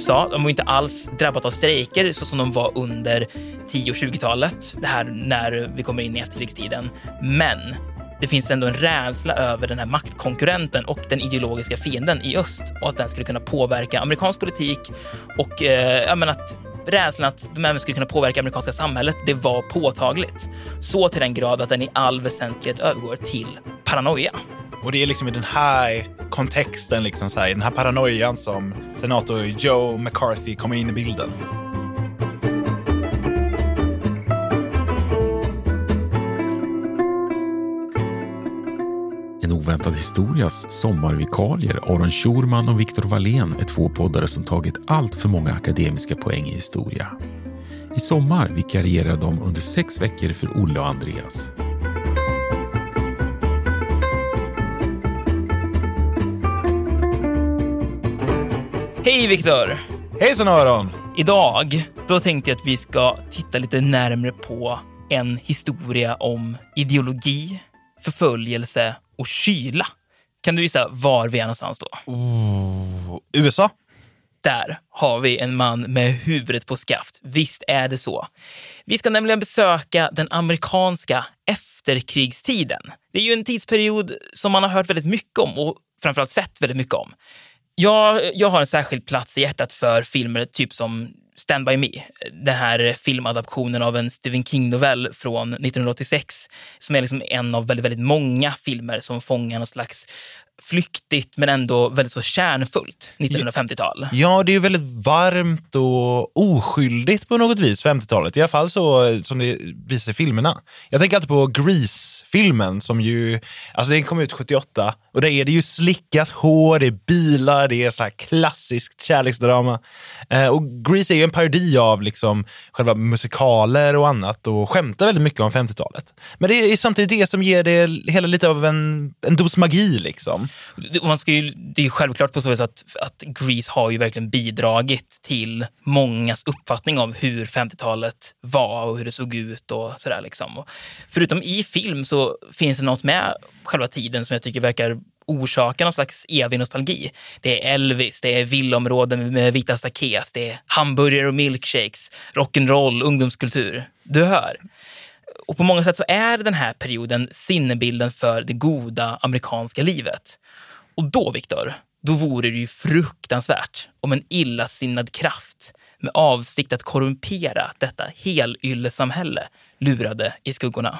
USA, de var inte alls drabbat av strejker så som de var under 10 och 20-talet, det här när vi kommer in i efterkrigstiden. Men det finns ändå en rädsla över den här maktkonkurrenten och den ideologiska fienden i öst och att den skulle kunna påverka amerikansk politik och eh, ja, men att rädslan att de även skulle kunna påverka amerikanska samhället, det var påtagligt. Så till den grad att den i all väsentlighet övergår till paranoia. Och det är liksom i den här kontexten, liksom så här, i den här paranoian som senator Joe McCarthy kommer in i bilden. En oväntad historias sommarvikarier Aron Schurman och Viktor Wallén är två poddare som tagit allt för många akademiska poäng i historia. I sommar vikarierar de under sex veckor för Olle och Andreas. Hej Viktor! Hejsan Aron! Idag, då tänkte jag att vi ska titta lite närmre på en historia om ideologi, förföljelse och kyla. Kan du gissa var vi är någonstans då? Oh, USA? Där har vi en man med huvudet på skaft. Visst är det så. Vi ska nämligen besöka den amerikanska efterkrigstiden. Det är ju en tidsperiod som man har hört väldigt mycket om och framförallt sett väldigt mycket om. Jag, jag har en särskild plats i hjärtat för filmer typ som Stand By Me, den här filmadaptionen av en Stephen King-novell från 1986, som är liksom en av väldigt, väldigt många filmer som fångar någon slags flyktigt men ändå väldigt så kärnfullt 1950-tal. Ja, det är ju väldigt varmt och oskyldigt på något vis, 50-talet. I alla fall så som det visar i filmerna. Jag tänker alltid på Grease-filmen som ju, alltså den kom ut 78 och där är det ju slickat hår, det är bilar, det är så här klassiskt kärleksdrama. Eh, och Grease är ju en parodi av liksom själva musikaler och annat och skämtar väldigt mycket om 50-talet. Men det är samtidigt det som ger det hela lite av en, en dos magi liksom. Man ska ju, det är ju självklart på så vis att, att Grease har ju verkligen bidragit till mångas uppfattning av hur 50-talet var och hur det såg ut och sådär. Liksom. Och förutom i film så finns det något med själva tiden som jag tycker verkar orsaka någon slags evig nostalgi. Det är Elvis, det är villområden med vita staket, det är hamburgare och milkshakes, rock'n'roll, ungdomskultur. Du hör. Och på många sätt så är den här perioden sinnebilden för det goda amerikanska livet. Och då, Viktor, då vore det ju fruktansvärt om en illasinnad kraft med avsikt att korrumpera detta helylle-samhälle lurade i skuggorna.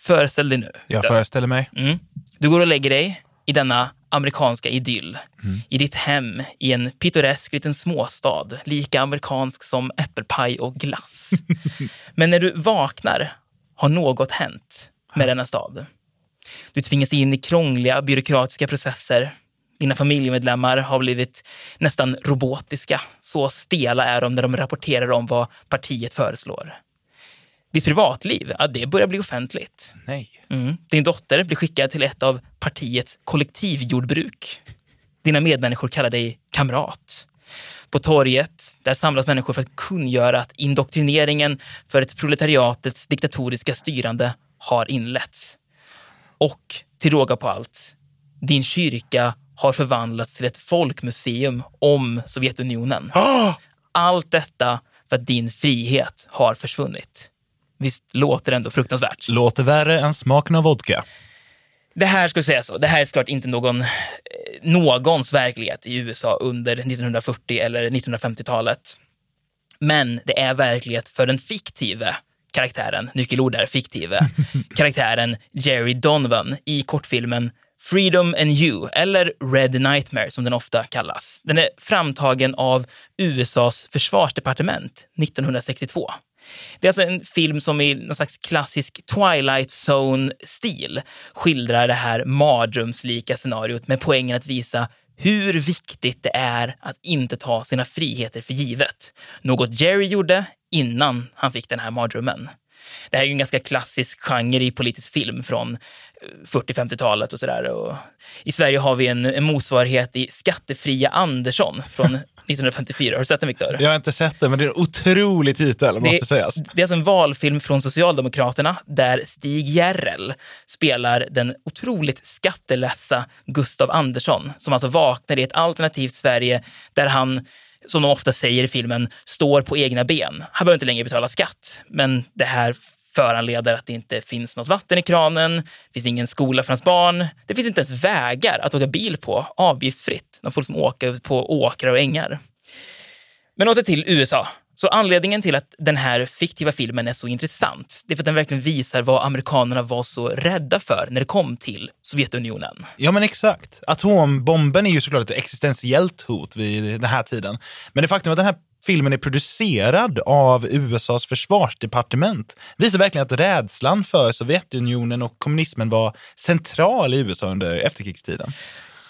Föreställ dig nu. Jag föreställer mig. Mm. Du går och lägger dig i denna amerikanska idyll. Mm. I ditt hem i en pittoresk liten småstad, lika amerikansk som äppelpaj och glass. Men när du vaknar har något hänt med denna stad. Du tvingas in i krångliga byråkratiska processer. Dina familjemedlemmar har blivit nästan robotiska. Så stela är de när de rapporterar om vad partiet föreslår. Ditt privatliv, ja, det börjar bli offentligt. Nej. Mm. Din dotter blir skickad till ett av partiets kollektivjordbruk. Dina medmänniskor kallar dig kamrat. På torget, där samlas människor för att kungöra att indoktrineringen för ett proletariatets diktatoriska styrande har inletts. Och till råga på allt, din kyrka har förvandlats till ett folkmuseum om Sovjetunionen. Allt detta för att din frihet har försvunnit. Visst låter det ändå fruktansvärt? Låter värre än smaken av vodka. Det här skulle säga så. Det här är såklart inte någon, någons verklighet i USA under 1940 eller 1950-talet. Men det är verklighet för den fiktive karaktären, nyckelord där, fiktive, karaktären Jerry Donovan i kortfilmen Freedom and You, eller Red Nightmare som den ofta kallas. Den är framtagen av USAs försvarsdepartement 1962. Det är alltså en film som i någon slags klassisk Twilight Zone-stil skildrar det här mardrömslika scenariot med poängen att visa hur viktigt det är att inte ta sina friheter för givet. Något Jerry gjorde innan han fick den här mardrömmen. Det här är ju en ganska klassisk genre i politisk film från eh, 40-50-talet och sådär. I Sverige har vi en, en motsvarighet i Skattefria Andersson från 1954. Har du sett den, Viktor? Jag har inte sett den, men det är en otrolig titel, måste det, sägas. Det är alltså en valfilm från Socialdemokraterna där Stig Järrel spelar den otroligt skattelässa Gustav Andersson, som alltså vaknar i ett alternativt Sverige där han som de ofta säger i filmen, står på egna ben. Han behöver inte längre betala skatt, men det här föranleder att det inte finns något vatten i kranen, det finns ingen skola för hans barn, det finns inte ens vägar att åka bil på avgiftsfritt. De får liksom åka på åkrar och ängar. Men åter till USA. Så anledningen till att den här fiktiva filmen är så intressant, det är för att den verkligen visar vad amerikanerna var så rädda för när det kom till Sovjetunionen. Ja, men exakt. Atombomben är ju såklart ett existentiellt hot vid den här tiden. Men det faktum att den här filmen är producerad av USAs försvarsdepartement visar verkligen att rädslan för Sovjetunionen och kommunismen var central i USA under efterkrigstiden.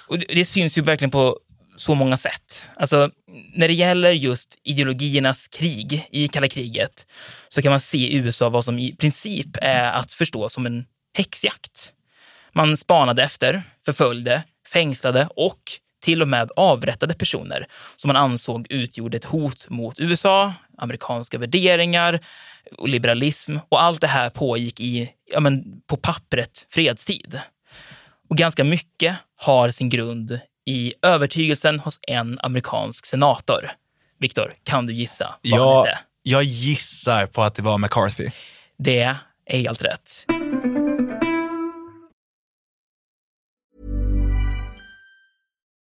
Och det syns ju verkligen på så många sätt. Alltså, när det gäller just ideologiernas krig i kalla kriget så kan man se i USA vad som i princip är att förstå som en häxjakt. Man spanade efter, förföljde, fängslade och till och med avrättade personer som man ansåg utgjorde ett hot mot USA, amerikanska värderingar och liberalism. Och allt det här pågick i, ja men, på pappret, fredstid. Och ganska mycket har sin grund i övertygelsen hos en amerikansk senator. Viktor, kan du gissa? Ja, jag gissar på att det var McCarthy. Det är helt rätt.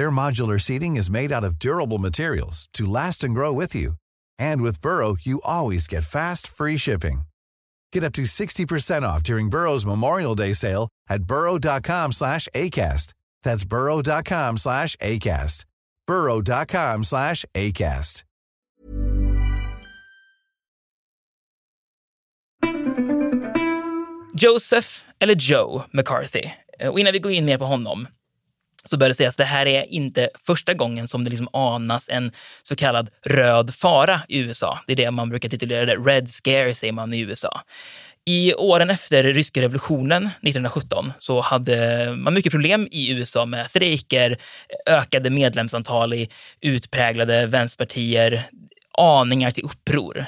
Their modular seating is made out of durable materials to last and grow with you. And with Burrow, you always get fast, free shipping. Get up to 60% off during Burrow's Memorial Day sale at burrow.com slash ACAST. That's burrow.com slash ACAST. burrow.com slash ACAST. Joseph, eller Joe McCarthy. Eh, och innan vi går in mer på honom så bör det sägas att det här är inte första gången som det liksom anas en så kallad röd fara i USA. Det är det man brukar titulera det. Red scare säger man i USA. I åren efter ryska revolutionen 1917 så hade man mycket problem i USA med strejker, ökade medlemsantal i utpräglade vänsterpartier, aningar till uppror.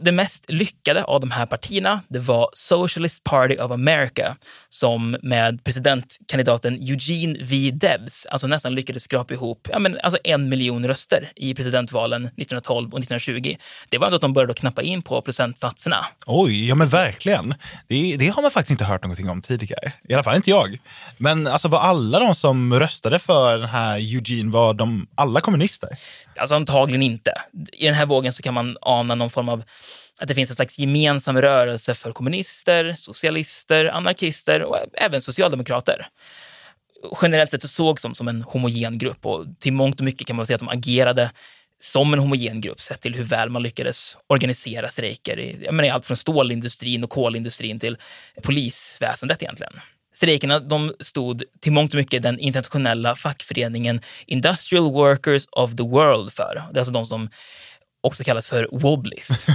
Det mest lyckade av de här partierna det var Socialist Party of America som med presidentkandidaten Eugene V. Debs alltså nästan lyckades skrapa ihop ja, men alltså en miljon röster i presidentvalen 1912 och 1920. Det var inte att de började knappa in på procentsatserna. Oj, ja men verkligen. Det, det har man faktiskt inte hört någonting om tidigare. I alla fall inte jag. Men alltså var alla de som röstade för den här Eugene, var de alla kommunister? Alltså antagligen inte. I den här vågen så kan man ana någon form av att det finns en slags gemensam rörelse för kommunister, socialister, anarkister och även socialdemokrater. Generellt sett så sågs de som en homogen grupp och till mångt och mycket kan man säga att de agerade som en homogen grupp sett till hur väl man lyckades organisera strejker i, jag menar, allt från stålindustrin och kolindustrin till polisväsendet egentligen. Strejkerna de stod till mångt och mycket den internationella fackföreningen Industrial Workers of the World för. Det är alltså de som också kallas för wobblies.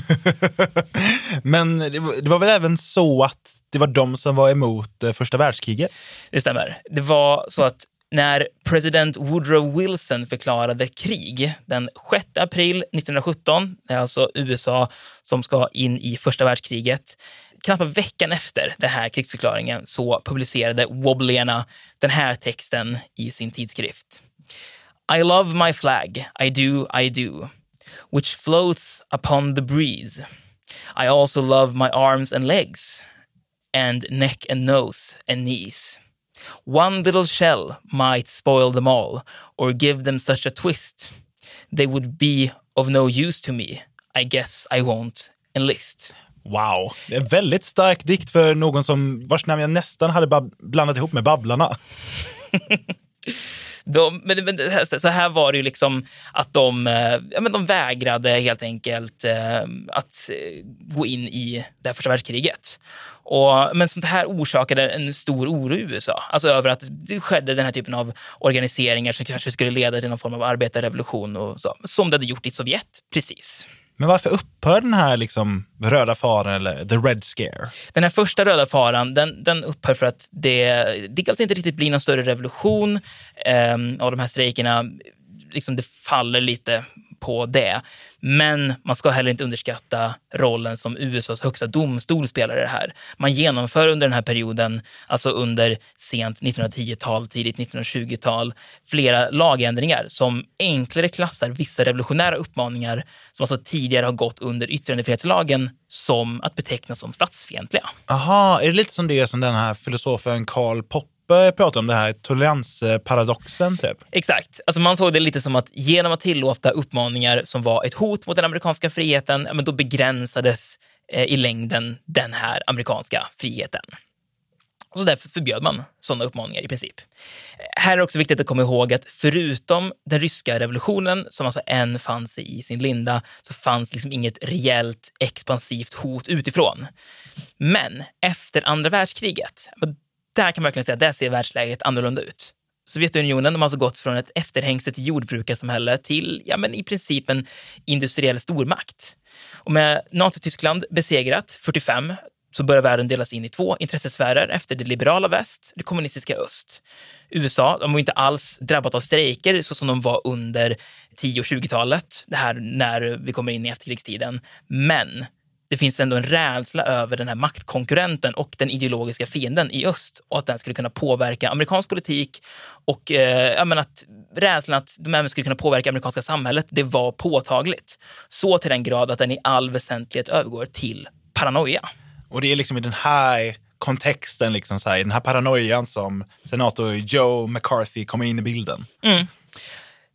Men det var, det var väl även så att det var de som var emot eh, första världskriget? Det stämmer. Det var så att när president Woodrow Wilson förklarade krig den 6 april 1917, det är alltså USA som ska in i första världskriget, knappt veckan efter den här krigsförklaringen så publicerade Wobblierna den här texten i sin tidskrift. I love my flag, I do, I do, which floats upon the breeze. I also love my arms and legs, and neck and nose and knees. One little shell might spoil them all, or give them such a twist. They would be of no use to me. I guess I won't enlist. Wow, det är en väldigt stark dikt för någon som vars namn jag nästan hade blandat ihop med Babblarna. De, men, men, alltså, så här var det ju liksom att de, eh, ja, men de vägrade helt enkelt eh, att eh, gå in i det här första världskriget. Och, men sånt här orsakade en stor oro i USA. Alltså över att det skedde den här typen av organiseringar som kanske skulle leda till någon form av arbetarrevolution och så. Som det hade gjort i Sovjet, precis. Men varför upphör den här liksom röda faran eller the red scare? Den här första röda faran den, den upphör för att det dels inte riktigt blir någon större revolution eh, av de här strejkerna. Liksom det faller lite på det. Men man ska heller inte underskatta rollen som USAs högsta domstol spelar i det här. Man genomför under den här perioden, alltså under sent 1910-tal, tidigt 1920-tal, flera lagändringar som enklare klassar vissa revolutionära uppmaningar som alltså tidigare har gått under yttrandefrihetslagen som att betecknas som statsfientliga. Aha, är det lite som det som den här filosofen Karl Popper pratar om, det här toleransparadoxen typ? Exakt. Alltså man såg det lite som att genom att tillåta uppmaningar som var ett hot mot den amerikanska friheten, ja, men då begränsades eh, i längden den här amerikanska friheten. Så därför förbjöd man sådana uppmaningar i princip. Här är det också viktigt att komma ihåg att förutom den ryska revolutionen, som alltså än fanns i sin linda, så fanns liksom inget reellt expansivt hot utifrån. Men efter andra världskriget, där kan man verkligen säga att där ser världsläget annorlunda ut. Sovjetunionen de har alltså gått från ett efterhängset jordbrukarsamhälle till ja, men i princip en industriell stormakt. Och med Nazityskland besegrat 45 så börjar världen delas in i två intressesfärer efter det liberala väst, det kommunistiska öst. USA de var inte alls drabbat av strejker så som de var under 10 och 20-talet, det här när vi kommer in i efterkrigstiden. Men det finns ändå en rädsla över den här maktkonkurrenten och den ideologiska fienden i öst och att den skulle kunna påverka amerikansk politik och eh, menar, att rädslan att de även skulle kunna påverka amerikanska samhället, det var påtagligt. Så till den grad att den i all väsentlighet övergår till paranoia. Och det är liksom i den här kontexten, liksom så här, i den här paranoian som senator Joe McCarthy kommer in i bilden. Mm.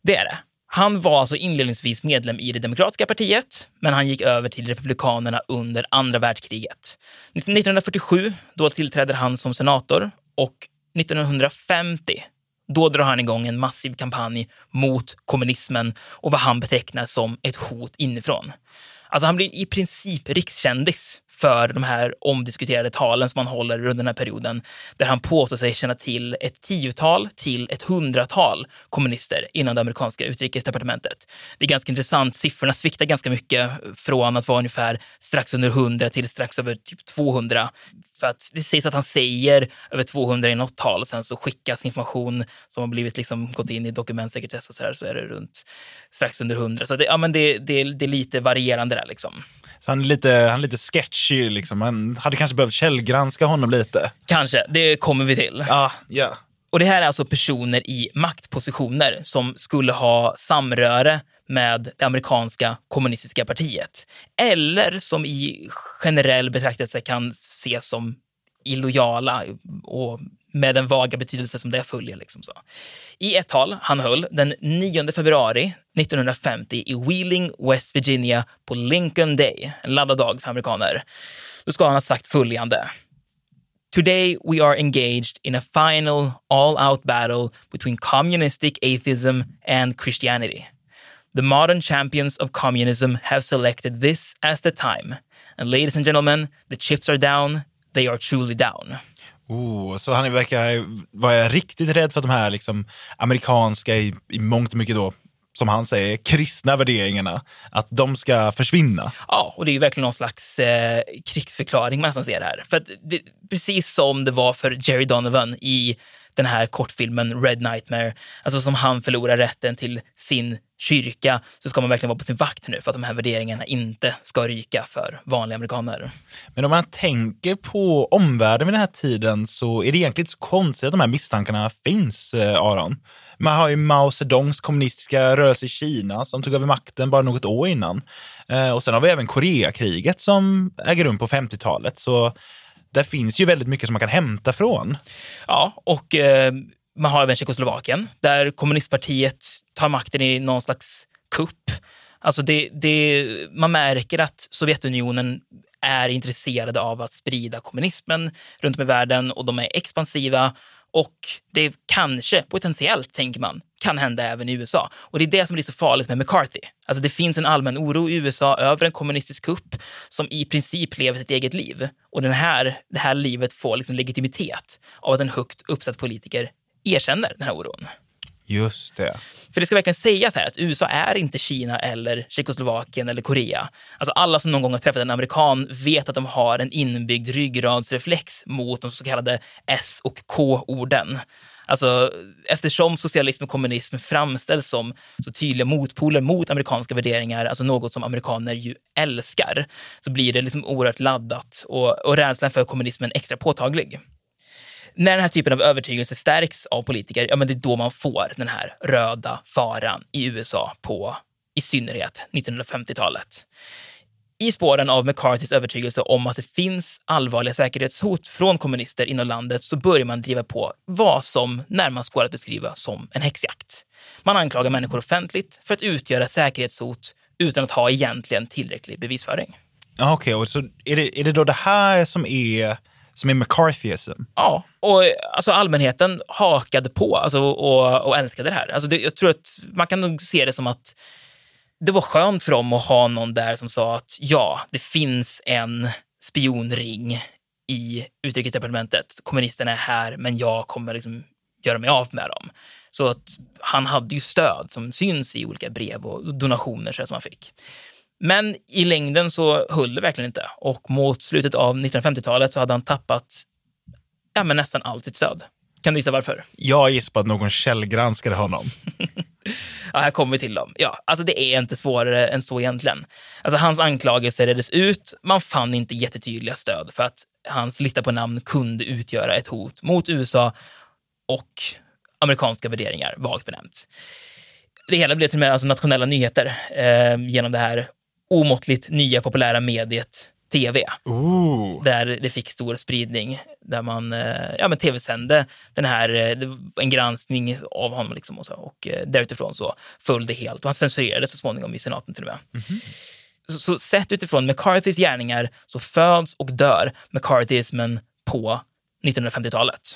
Det är det. Han var alltså inledningsvis medlem i det demokratiska partiet, men han gick över till republikanerna under andra världskriget. 1947 då tillträder han som senator och 1950 då drar han igång en massiv kampanj mot kommunismen och vad han betecknar som ett hot inifrån. Alltså han blir i princip rikskändis för de här omdiskuterade talen som han håller under den här perioden, där han påstår sig känna till ett tiotal till ett hundratal kommunister inom det amerikanska utrikesdepartementet. Det är ganska intressant. Siffrorna sviktar ganska mycket från att vara ungefär strax under 100 till strax över typ 200. För att det sägs att han säger över 200 i något tal och sen så skickas information som har blivit liksom gått in i dokumentsekretess och så, där, så är det runt strax under 100. Så det, ja, men det, det, det är lite varierande där. Liksom. Så han är lite, han är lite sketchy, liksom. man hade kanske behövt källgranska honom lite. Kanske, det kommer vi till. Ja, ja. Och det här är alltså personer i maktpositioner som skulle ha samröre med det amerikanska kommunistiska partiet. Eller som i generell betraktelse kan ses som illojala och med den vaga betydelse som det följer. Liksom så. I ett tal han höll den 9 februari 1950 i Wheeling, West Virginia på Lincoln Day, en laddad dag för amerikaner, då ska han ha sagt följande. Today we are engaged in a final all-out battle between communistic atheism and Christianity. The modern champions of communism have selected this as the time. And ladies and gentlemen, the chips are down. They are truly down. Oh, så han verkar vara riktigt rädd för att de här liksom, amerikanska, i, i mångt och mycket då, som han säger, kristna värderingarna, att de ska försvinna. Ja, och det är ju verkligen någon slags eh, krigsförklaring man nästan ser här. För att det, precis som det var för Jerry Donovan i den här kortfilmen Red Nightmare, alltså som han förlorar rätten till sin kyrka, så ska man verkligen vara på sin vakt nu för att de här värderingarna inte ska ryka för vanliga amerikaner. Men om man tänker på omvärlden vid den här tiden så är det egentligen inte så konstigt att de här misstankarna finns, eh, Aron. Man har ju Mao Zedongs kommunistiska rörelse i Kina som tog över makten bara något år innan. Eh, och sen har vi även Koreakriget som äger rum på 50-talet. Så där finns ju väldigt mycket som man kan hämta från. Ja, och eh, man har även Tjeckoslovakien där kommunistpartiet tar makten i någon slags kupp. Alltså det, det, man märker att Sovjetunionen är intresserade av att sprida kommunismen runt om i världen och de är expansiva och det kanske, potentiellt tänker man, kan hända även i USA. Och det är det som blir så farligt med McCarthy. Alltså det finns en allmän oro i USA över en kommunistisk kupp som i princip lever sitt eget liv. Och den här, det här livet får liksom legitimitet av att en högt uppsatt politiker erkänner den här oron. Just det. För det ska verkligen sägas här att USA är inte Kina eller Tjeckoslovakien eller Korea. Alltså alla som någon gång har träffat en amerikan vet att de har en inbyggd ryggradsreflex mot de så kallade S och K-orden. Alltså, eftersom socialism och kommunism framställs som så tydliga motpoler mot amerikanska värderingar, alltså något som amerikaner ju älskar, så blir det liksom oerhört laddat och, och rädslan för kommunismen extra påtaglig när den här typen av övertygelse stärks av politiker, ja men det är då man får den här röda faran i USA på i synnerhet 1950-talet. I spåren av McCarthys övertygelse om att det finns allvarliga säkerhetshot från kommunister inom landet så börjar man driva på vad som närmast går att beskriva som en häxjakt. Man anklagar människor offentligt för att utgöra säkerhetshot utan att ha egentligen tillräcklig bevisföring. Okej, okay. så är det, är det då det här som är som är McCarthyism. Ja, och alltså allmänheten hakade på alltså, och, och älskade det här. Alltså det, jag tror att man kan nog se det som att det var skönt för dem att ha någon där som sa att ja, det finns en spionring i utrikesdepartementet. Kommunisterna är här, men jag kommer liksom göra mig av med dem. Så att han hade ju stöd som syns i olika brev och donationer som han fick. Men i längden så höll det verkligen inte och mot slutet av 1950-talet så hade han tappat ja, men nästan allt sitt stöd. Kan du gissa varför? Jag gissar på att någon källgranskade honom. ja, här kommer vi till dem. Ja, alltså det är inte svårare än så egentligen. Alltså hans anklagelser reddes ut. Man fann inte jättetydliga stöd för att hans lista på namn kunde utgöra ett hot mot USA och amerikanska värderingar, vagt benämnt. Det hela blev till och med alltså nationella nyheter eh, genom det här omåttligt nya populära mediet tv. Ooh. Där det fick stor spridning. Där man eh, ja, men tv-sände den här, eh, en granskning av honom. Liksom och så, och eh, därutifrån så föll det helt. Och han censurerades så småningom i senaten till och med. Mm -hmm. så, så sett utifrån McCarthys gärningar så föds och dör McCarthyismen på 1950-talet.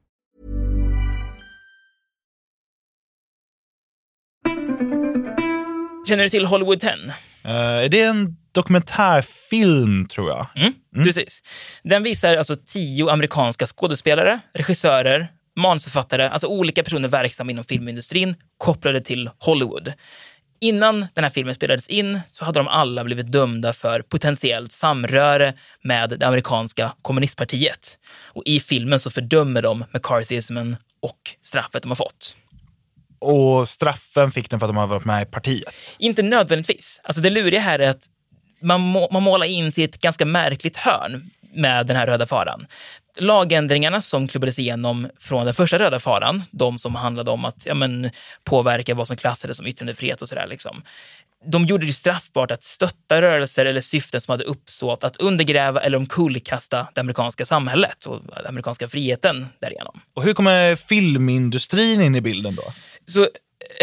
Känner du till Hollywood 10? Uh, är det en dokumentärfilm, tror jag. Mm, Precis. Den visar alltså tio amerikanska skådespelare, regissörer, manusförfattare, alltså olika personer verksamma inom filmindustrin kopplade till Hollywood. Innan den här filmen spelades in så hade de alla blivit dömda för potentiellt samröre med det amerikanska kommunistpartiet. Och i filmen så fördömer de McCarthyismen och straffet de har fått. Och straffen fick den för att de har varit med i partiet. Inte nödvändigtvis. Alltså det luriga här är att man, må, man målar in sig i ett ganska märkligt hörn med den här röda faran. Lagändringarna som klubbades igenom från den första röda faran, de som handlade om att ja, men, påverka vad som klassades som yttrandefrihet och sådär, liksom. de gjorde det straffbart att stötta rörelser eller syften som hade uppsåt att undergräva eller omkullkasta det amerikanska samhället och den amerikanska friheten därigenom. Och hur kommer filmindustrin in i bilden då? Så eh,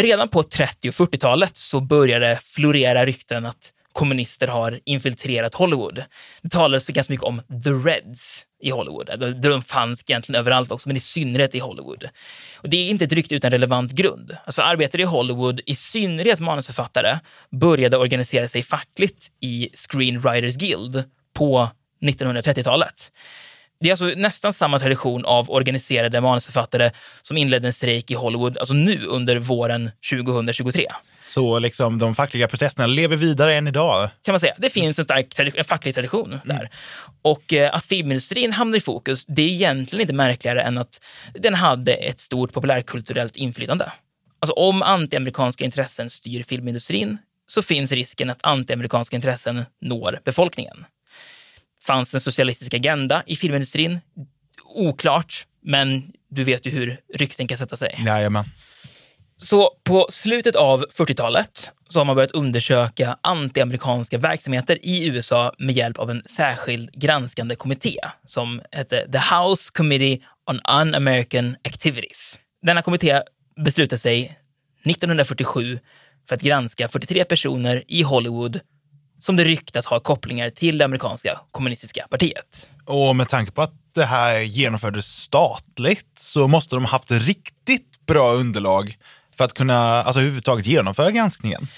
redan på 30 och 40-talet så började florera rykten att kommunister har infiltrerat Hollywood. Det talades ganska mycket om the Reds i Hollywood. De fanns egentligen överallt också, men i synnerhet i Hollywood. Och det är inte ett rykte utan relevant grund. Alltså arbetare i Hollywood, i synnerhet manusförfattare, började organisera sig fackligt i Screenwriters Guild på 1930-talet. Det är alltså nästan samma tradition av organiserade manusförfattare som inledde en strejk i Hollywood, alltså nu under våren 2023. Så liksom de fackliga protesterna lever vidare än idag? Kan man säga. Det finns en stark en facklig tradition där. Och eh, att filmindustrin hamnar i fokus, det är egentligen inte märkligare än att den hade ett stort populärkulturellt inflytande. Alltså om antiamerikanska intressen styr filmindustrin så finns risken att antiamerikanska intressen når befolkningen. Fanns en socialistisk agenda i filmindustrin? Oklart, men du vet ju hur rykten kan sätta sig. Jajamän. Så på slutet av 40-talet så har man börjat undersöka antiamerikanska verksamheter i USA med hjälp av en särskild granskande kommitté som hette The House Committee on Un-American Activities. Denna kommitté beslutade sig 1947 för att granska 43 personer i Hollywood som det ryktas ha kopplingar till det amerikanska kommunistiska partiet. Och med tanke på att det här genomfördes statligt så måste de haft riktigt bra underlag för att kunna alltså, överhuvudtaget genomföra granskningen.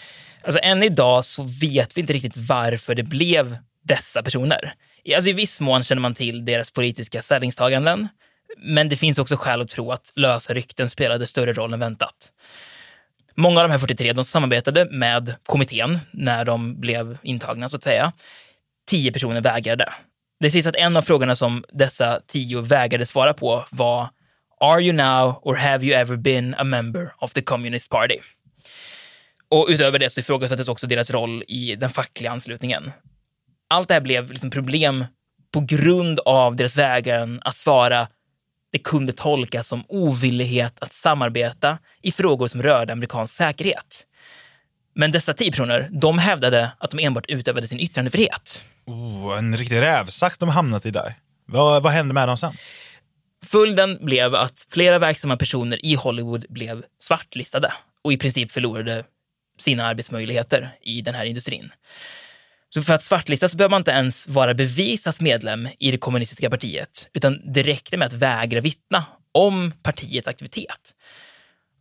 Alltså än idag så vet vi inte riktigt varför det blev dessa personer. Alltså, I viss mån känner man till deras politiska ställningstaganden, men det finns också skäl att tro att lösa rykten spelade större roll än väntat. Många av de här 43 de samarbetade med kommittén när de blev intagna, så att säga. Tio personer vägrade. Det sägs att en av frågorna som dessa tio vägrade svara på var Are you now or have you ever been a member of the Communist Party? Och utöver det så ifrågasattes också deras roll i den fackliga anslutningen. Allt det här blev liksom problem på grund av deras vägran att svara det kunde tolkas som ovillighet att samarbeta i frågor som rörde amerikansk säkerhet. Men dessa tio personer, de hävdade att de enbart utövade sin yttrandefrihet. Oh, en riktig rävsax de hamnat i där. Vad, vad hände med dem sen? Följden blev att flera verksamma personer i Hollywood blev svartlistade och i princip förlorade sina arbetsmöjligheter i den här industrin. Så för att svartlistas behöver man inte ens vara bevisat medlem i det kommunistiska partiet, utan det räckte med att vägra vittna om partiets aktivitet.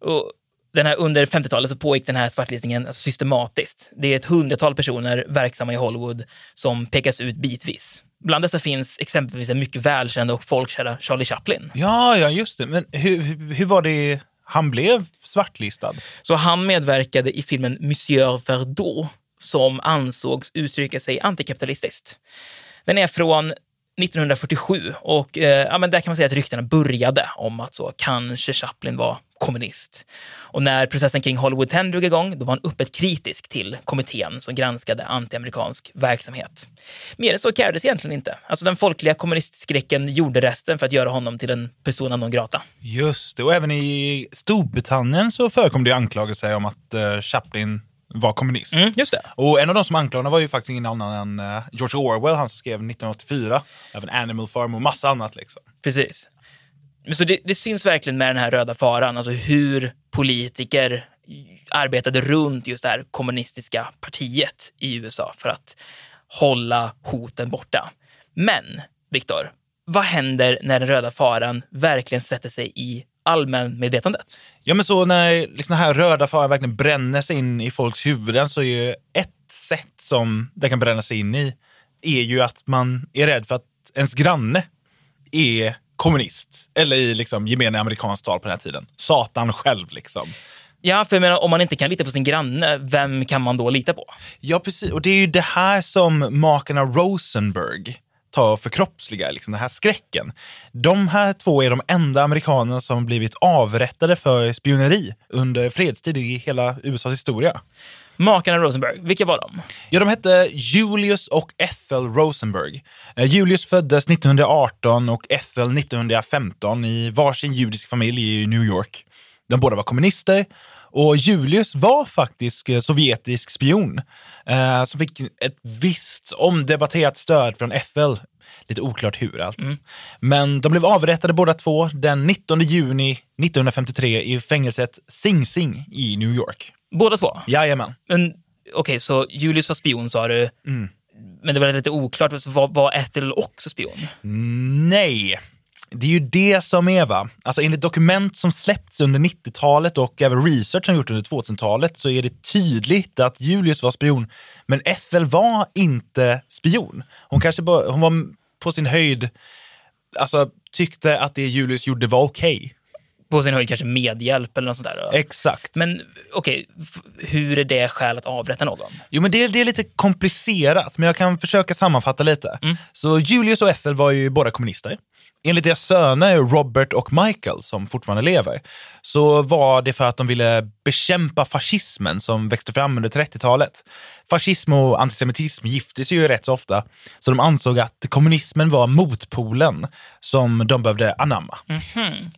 Och den här, under 50-talet så pågick den här svartlistningen alltså systematiskt. Det är ett hundratal personer verksamma i Hollywood som pekas ut bitvis. Bland dessa finns exempelvis den mycket välkända och folkkända Charlie Chaplin. Ja, ja, just det. Men hur, hur var det han blev svartlistad? Så han medverkade i filmen Monsieur Verdot som ansågs uttrycka sig antikapitalistiskt. Den är från 1947 och eh, ja, men där kan man säga att ryktena började om att så kanske Chaplin var kommunist. Och när processen kring Hollywood 10 drog igång, då var han öppet kritisk till kommittén som granskade antiamerikansk verksamhet. Mer än så krävdes egentligen inte. Alltså den folkliga kommunistskräcken gjorde resten för att göra honom till en persona non grata. Just det, och även i Storbritannien så förekom det anklagelser om att eh, Chaplin var kommunist. Mm, just det. Och en av de som anklagade var ju faktiskt ingen annan än uh, George Orwell, han som skrev 1984, även Animal Farm och massa annat. Liksom. Precis. Så det, det syns verkligen med den här röda faran, alltså hur politiker arbetade runt just det här kommunistiska partiet i USA för att hålla hoten borta. Men, Viktor, vad händer när den röda faran verkligen sätter sig i allmänmedvetandet? Ja, men så när liksom, den här röda faran verkligen bränner sig in i folks huvuden så är ju ett sätt som det kan bränna sig in i är ju att man är rädd för att ens granne är kommunist. Eller i liksom gemene amerikansk tal på den här tiden. Satan själv liksom. Ja, för jag menar, om man inte kan lita på sin granne, vem kan man då lita på? Ja, precis. Och det är ju det här som makarna Rosenberg tar för kroppsliga, liksom den här skräcken. De här två är de enda amerikanerna som blivit avrättade för spioneri under fredstid i hela USAs historia. Makarna Rosenberg, vilka var de? Ja, de hette Julius och Ethel Rosenberg. Eh, Julius föddes 1918 och Ethel 1915 i varsin judisk familj i New York. De båda var kommunister och Julius var faktiskt eh, sovjetisk spion eh, som fick ett visst omdebatterat stöd från Ethel. Lite oklart hur allt. Men de blev avrättade båda två den 19 juni 1953 i fängelset Sing Sing i New York. Båda två? Jajamän. Men okej, så Julius var spion sa du. Men det var lite oklart, var, var Ethel också spion? Nej. Det är ju det som är va. Alltså enligt dokument som släppts under 90-talet och även research som gjorts under 2000-talet så är det tydligt att Julius var spion. Men Ethel var inte spion. Hon kanske bara, hon var på sin höjd, alltså tyckte att det Julius gjorde var okej. På sin höjd kanske medhjälp eller något sånt där? Då. Exakt. Men okej, f- hur är det skäl att avrätta någon? Jo, men det, det är lite komplicerat, men jag kan försöka sammanfatta lite. Så Julius och Ethel var ju båda kommunister. Enligt deras söner Robert och Michael, som fortfarande lever, så var det för att de ville bekämpa fascismen som växte fram under 30-talet. Fascism och antisemitism gifte sig ju rätt så ofta, så de ansåg att kommunismen var motpolen som de behövde anamma.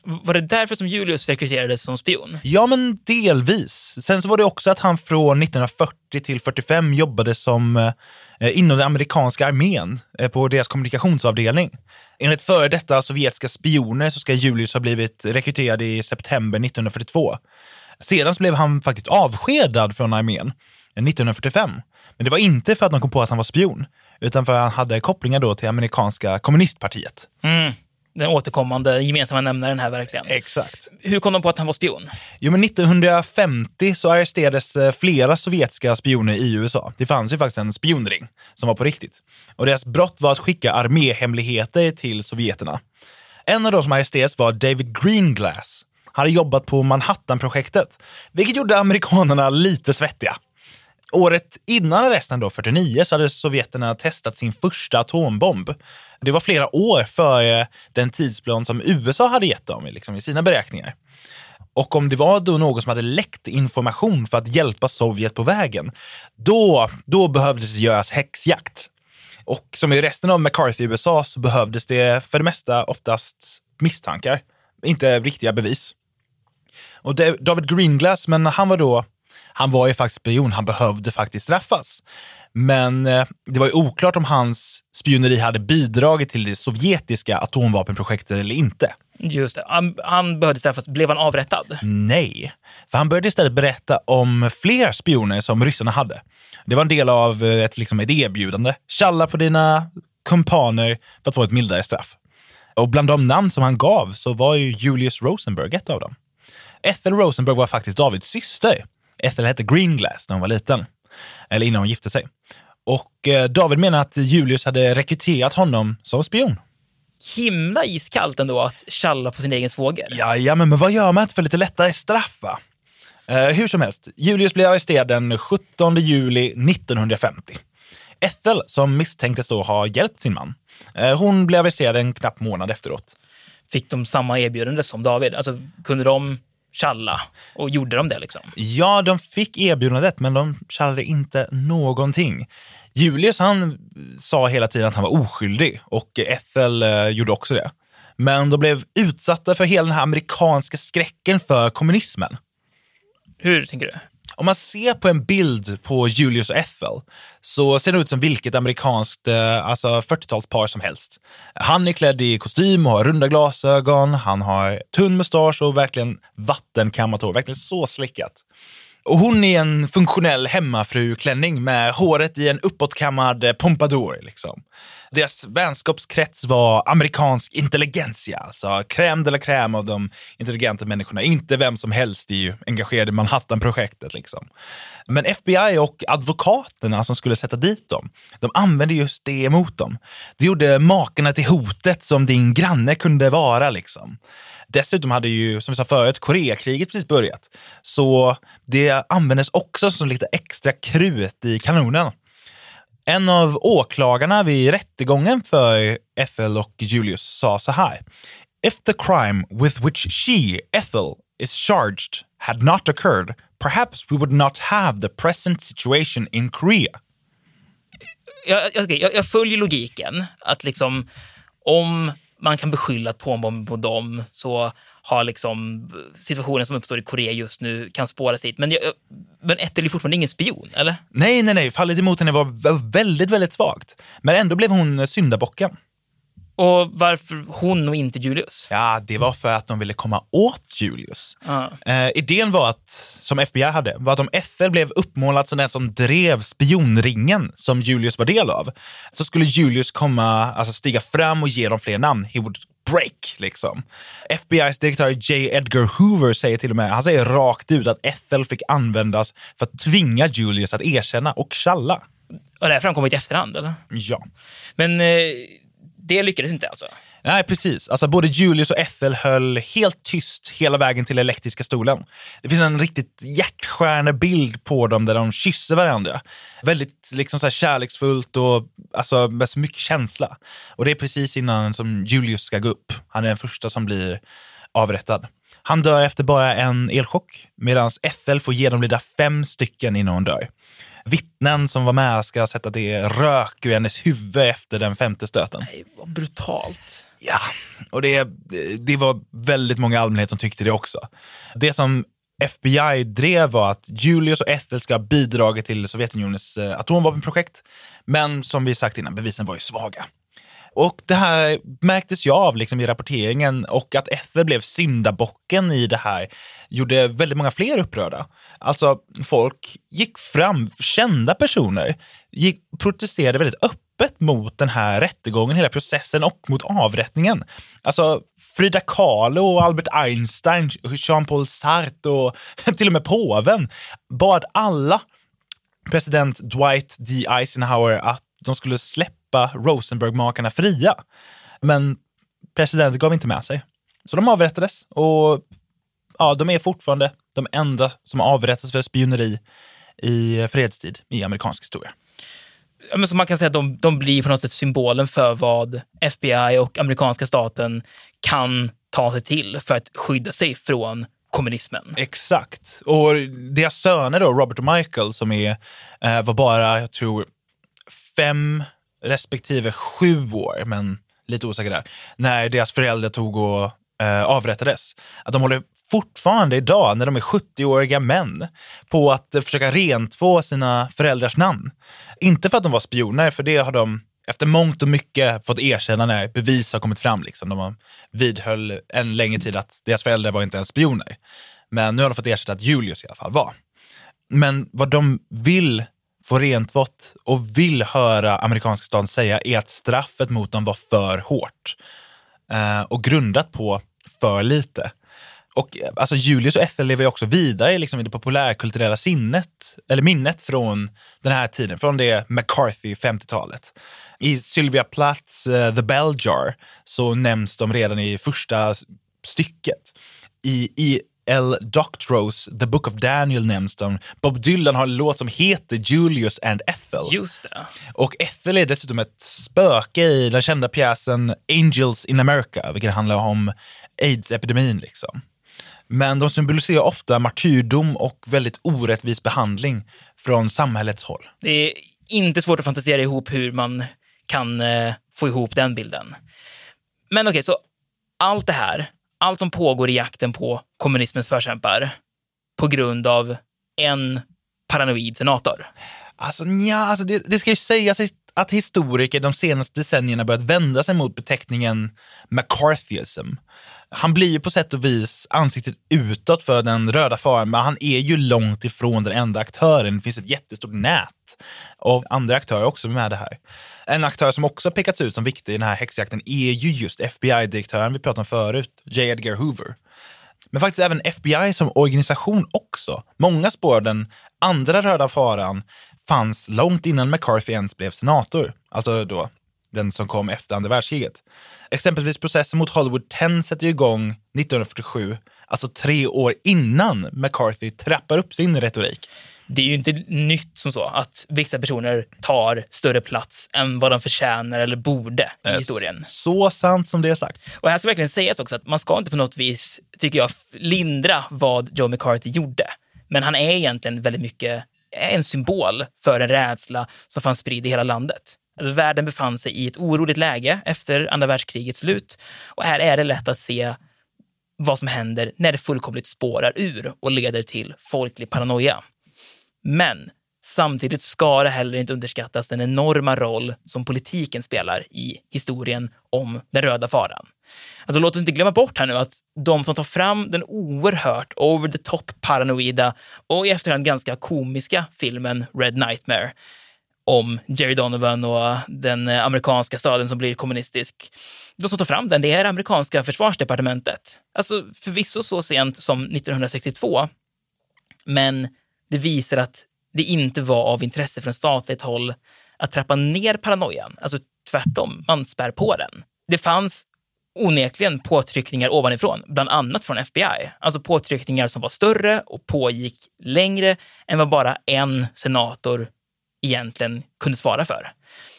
Var det därför som Julius rekryterades som spion? Ja, men delvis. Sen så var det också att han från 1940 till 45 jobbade som eh, Eh, inom den amerikanska armén eh, på deras kommunikationsavdelning. Enligt före detta sovjetiska spioner så ska Julius ha blivit rekryterad i september 1942. Sedan så blev han faktiskt avskedad från armén eh, 1945. Men det var inte för att de kom på att han var spion, utan för att han hade kopplingar då till amerikanska kommunistpartiet. Mm. Den återkommande gemensamma nämnaren här verkligen. Exakt. Hur kom de på att han var spion? Jo, men 1950 så arresterades eh, flera sovjetiska spioner i USA. Det fanns ju faktiskt en spionring som var på riktigt. Och deras brott var att skicka arméhemligheter till sovjeterna. En av de som arresterades var David Greenglass. Han hade jobbat på Manhattan-projektet, vilket gjorde amerikanerna lite svettiga. Året innan arresten, då, 49, så hade sovjeterna testat sin första atombomb. Det var flera år före den tidsplan som USA hade gett dem liksom, i sina beräkningar. Och om det var då någon som hade läckt information för att hjälpa Sovjet på vägen, då, då behövdes det göras häxjakt. Och som i resten av McCarthy-USA så behövdes det för det mesta oftast misstankar, inte riktiga bevis. Och David Greenglass, men han var då, han var ju faktiskt spion, han behövde faktiskt straffas. Men eh, det var ju oklart om hans spioneri hade bidragit till det sovjetiska atomvapenprojektet eller inte. Just det. Han, han behövde straffas. Blev han avrättad? Nej, för han började istället berätta om fler spioner som ryssarna hade. Det var en del av eh, ett, liksom, ett erbjudande. Tjalla på dina kumpaner för att få ett mildare straff. Och bland de namn som han gav så var ju Julius Rosenberg ett av dem. Ethel Rosenberg var faktiskt Davids syster. Ethel hette Greenglass när hon var liten, eller innan hon gifte sig. Och eh, David menar att Julius hade rekryterat honom som spion. Himla iskallt ändå att tjalla på sin egen svåger. Ja, men, men vad gör man inte för lite lättare straff? Va? Eh, hur som helst, Julius blev arresterad den 17 juli 1950. Ethel, som misstänktes då ha hjälpt sin man, eh, hon blev arresterad en knapp månad efteråt. Fick de samma erbjudande som David? Alltså, kunde de tjalla? Och gjorde de det liksom? Ja, de fick erbjudandet, men de kallade inte någonting. Julius han sa hela tiden att han var oskyldig och Ethel eh, gjorde också det. Men de blev utsatta för hela den här amerikanska skräcken för kommunismen. Hur tänker du? Om man ser på en bild på Julius och Ethel så ser det ut som vilket amerikanskt eh, alltså 40-talspar som helst. Han är klädd i kostym och har runda glasögon. Han har tunn mustasch och verkligen vattenkammat hår. Verkligen så slickat. Och hon är en funktionell hemmafruklänning med håret i en uppåtkammad eh, pompadour. Liksom. Deras vänskapskrets var amerikansk intelligensia, alltså crème de la crème av de intelligenta människorna. Inte vem som helst är ju engagerad i Manhattan-projektet. Liksom. Men FBI och advokaterna som skulle sätta dit dem, de använde just det emot dem. Det gjorde makarna till hotet som din granne kunde vara. Liksom. Dessutom hade ju, som vi sa förut, Koreakriget precis börjat. Så det användes också som lite extra krut i kanonen. En av åklagarna vid rättegången för Ethel och Julius sa så här. If the crime with which she, Ethel, is charged had not occurred, perhaps we would not have the present situation in Korea. Jag, jag, jag följer logiken att liksom om man kan beskylla atombomben på dem så har liksom situationen som uppstår i Korea just nu kan spåras hit. Men, jag, men Ethel är fortfarande ingen spion, eller? Nej, nej, nej. Fallet emot henne var väldigt, väldigt svagt. Men ändå blev hon syndabocken. Och varför hon och inte Julius? Ja, det var för att de ville komma åt Julius. Uh. Eh, idén var att, som FBI hade, var att om Ethel blev uppmålad som den som drev spionringen som Julius var del av, så skulle Julius komma, alltså stiga fram och ge dem fler namn. He would break, liksom. FBIs direktör J. Edgar Hoover säger till och med, han säger rakt ut att Ethel fick användas för att tvinga Julius att erkänna och tjalla. Och det här framkommit i efterhand, eller? Ja. Men eh, det lyckades inte alltså? Nej, precis. Alltså, både Julius och Ethel höll helt tyst hela vägen till elektriska stolen. Det finns en riktigt hjärtskärande bild på dem där de kysser varandra. Väldigt liksom, så här, kärleksfullt och alltså, med så mycket känsla. Och det är precis innan som Julius ska gå upp. Han är den första som blir avrättad. Han dör efter bara en elchock medan Ethel får genomlida fem stycken innan hon dör. Vittnen som var med ska ha sett att det rök ur hennes huvud efter den femte stöten. Nej, vad brutalt. Ja, och det, det var väldigt många i allmänhet som tyckte det också. Det som FBI drev var att Julius och Ethel ska ha bidragit till Sovjetunionens eh, atomvapenprojekt. Men som vi sagt innan, bevisen var ju svaga. Och det här märktes ju av liksom i rapporteringen och att Ethel blev syndabocken i det här gjorde väldigt många fler upprörda. Alltså, folk gick fram, kända personer, gick, protesterade väldigt öppet mot den här rättegången, hela processen och mot avrättningen. Alltså, Frida Kahlo, och Albert Einstein, Jean-Paul Sartre och till och med påven bad alla president Dwight D. Eisenhower att de skulle släppa Rosenberg-makarna fria. Men presidenten gav inte med sig. Så de avrättades och ja, de är fortfarande de enda som avrättas för spioneri i fredstid i amerikansk historia. Men så man kan säga att de, de blir på något sätt symbolen för vad FBI och amerikanska staten kan ta sig till för att skydda sig från kommunismen. Exakt. Och deras söner då, Robert och Michael, som är, eh, var bara, jag tror, fem respektive sju år, men lite osäker där, när deras föräldrar tog och eh, avrättades. Att de håller fortfarande idag, när de är 70-åriga män, på att eh, försöka rentvå sina föräldrars namn. Inte för att de var spioner, för det har de efter mångt och mycket fått erkänna när bevis har kommit fram. Liksom. De vidhöll en längre tid att deras föräldrar var inte ens spioner. Men nu har de fått erkänna att Julius i alla fall var. Men vad de vill få rentvått och vill höra amerikanska staten säga är att straffet mot dem var för hårt. Eh, och grundat på för lite. Och alltså Julius och Ethel lever ju också vidare liksom, i det populärkulturella sinnet, eller minnet från den här tiden, från det McCarthy 50-talet. I Sylvia Plaths uh, The Bell Jar så nämns de redan i första stycket. I, i L. Doctorows The Book of Daniel nämns de. Bob Dylan har en låt som heter Julius and Ethel. Just det. Och Ethel är dessutom ett spöke i den kända pjäsen Angels in America, vilket handlar om aids-epidemin. Liksom. Men de symboliserar ofta martyrdom och väldigt orättvis behandling från samhällets håll. Det är inte svårt att fantisera ihop hur man kan eh, få ihop den bilden. Men okej, okay, så allt det här, allt som pågår i jakten på kommunismens förkämpar på grund av en paranoid senator? Alltså, nja, alltså det, det ska ju sägas att historiker de senaste decennierna börjat vända sig mot beteckningen McCarthyism Han blir ju på sätt och vis ansiktet utåt för den röda faran, men han är ju långt ifrån den enda aktören. Det finns ett jättestort nät av andra aktörer också med det här. En aktör som också pekats ut som viktig i den här häxjakten är ju just FBI-direktören vi pratade om förut, J. Edgar Hoover. Men faktiskt även FBI som organisation också. Många spår den andra röda faran fanns långt innan McCarthy ens blev senator, alltså då den som kom efter andra världskriget. Exempelvis processen mot Hollywood 10 sätter igång 1947, alltså tre år innan McCarthy trappar upp sin retorik. Det är ju inte nytt som så att vissa personer tar större plats än vad de förtjänar eller borde i historien. Så sant som det är sagt. Och här ska verkligen sägas också att man ska inte på något vis, tycker jag, lindra vad Joe McCarthy gjorde. Men han är egentligen väldigt mycket en symbol för en rädsla som fanns spridd i hela landet. Alltså, världen befann sig i ett oroligt läge efter andra världskrigets slut och här är det lätt att se vad som händer när det fullkomligt spårar ur och leder till folklig paranoia. Men samtidigt ska det heller inte underskattas den enorma roll som politiken spelar i historien om den röda faran. Alltså låt oss inte glömma bort här nu att de som tar fram den oerhört over the top paranoida och i efterhand ganska komiska filmen Red Nightmare om Jerry Donovan och den eh, amerikanska staden som blir kommunistisk. De som tar fram den, det är amerikanska försvarsdepartementet. Alltså förvisso så sent som 1962, men det visar att det inte var av intresse från statligt håll att trappa ner paranoian. Alltså tvärtom, man spär på den. Det fanns onekligen påtryckningar ovanifrån, bland annat från FBI. Alltså påtryckningar som var större och pågick längre än vad bara en senator egentligen kunde svara för.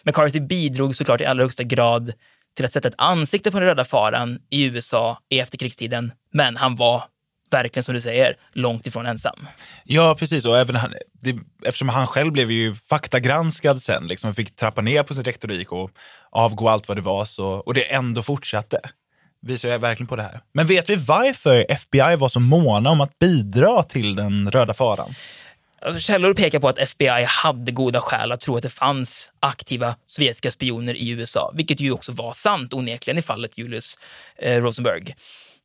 McCarthy bidrog såklart i allra högsta grad till att sätta ett ansikte på den röda faran i USA i efterkrigstiden, men han var verkligen som du säger, långt ifrån ensam. Ja, precis. Och även han, det, eftersom han själv blev ju faktagranskad sen, liksom, fick trappa ner på sin retorik och avgå allt vad det var, så, och det ändå fortsatte. Visar jag verkligen på det här. Men vet vi varför FBI var så måna om att bidra till den röda faran? Alltså, källor pekar på att FBI hade goda skäl att tro att det fanns aktiva sovjetiska spioner i USA, vilket ju också var sant onekligen i fallet Julius eh, Rosenberg.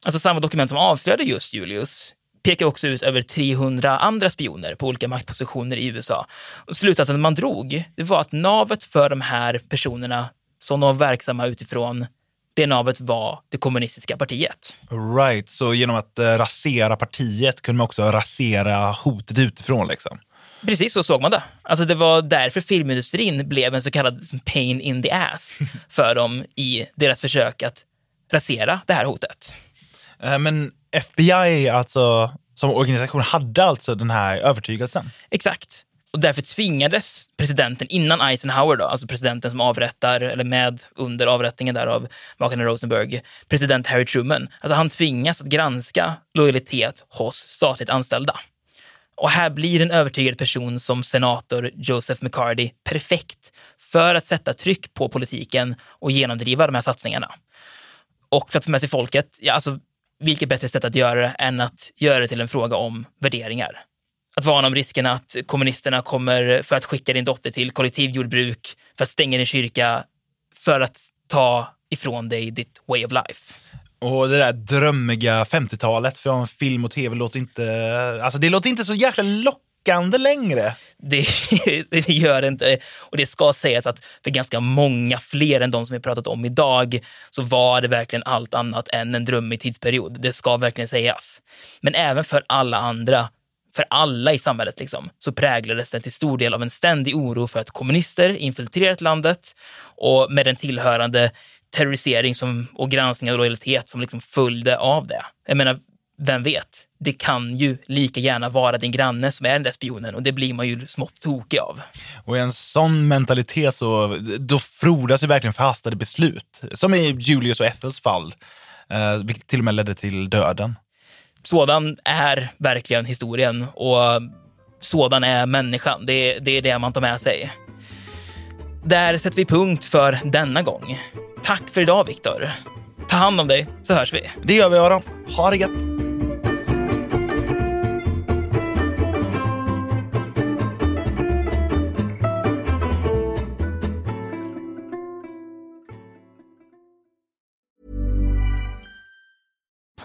Alltså samma dokument som avslöjade just Julius pekar också ut över 300 andra spioner på olika maktpositioner i USA. Och slutsatsen man drog, det var att navet för de här personerna som de var verksamma utifrån, det navet var det kommunistiska partiet. Right, så genom att eh, rasera partiet kunde man också rasera hotet utifrån liksom? Precis så såg man det. Alltså det var därför filmindustrin blev en så kallad pain in the ass för dem i deras försök att rasera det här hotet. Eh, men FBI alltså, som organisation hade alltså den här övertygelsen? Exakt. Och därför tvingades presidenten innan Eisenhower, då, alltså presidenten som avrättar, eller med under avrättningen där av makarna Rosenberg, president Harry Truman, alltså han tvingas att granska lojalitet hos statligt anställda. Och här blir en övertygad person som senator Joseph McCarty perfekt för att sätta tryck på politiken och genomdriva de här satsningarna. Och för att få med sig folket, ja, alltså vilket bättre sätt att göra det än att göra det till en fråga om värderingar? Att varna om riskerna att kommunisterna kommer för att skicka din dotter till kollektivjordbruk, för att stänga din kyrka, för att ta ifrån dig ditt way of life. Och det där drömmiga 50-talet från film och tv låter inte, alltså det låter inte så jäkla lockande längre. Det, det gör det inte. Och det ska sägas att för ganska många fler än de som vi pratat om idag så var det verkligen allt annat än en drömmig tidsperiod. Det ska verkligen sägas. Men även för alla andra för alla i samhället liksom, så präglades den till stor del av en ständig oro för att kommunister infiltrerat landet och med den tillhörande terrorisering som, och granskning av lojalitet som liksom följde av det. Jag menar, vem vet? Det kan ju lika gärna vara din granne som är den där spionen och det blir man ju smått tokig av. Och i en sån mentalitet så då frodas ju verkligen förhastade beslut. Som i Julius och Ethels fall, eh, vilket till och med ledde till döden. Sådan är verkligen historien och sådan är människan. Det, det är det man tar med sig. Där sätter vi punkt för denna gång. Tack för idag, Viktor. Ta hand om dig, så hörs vi. Det gör vi, Aron. Ha det gött!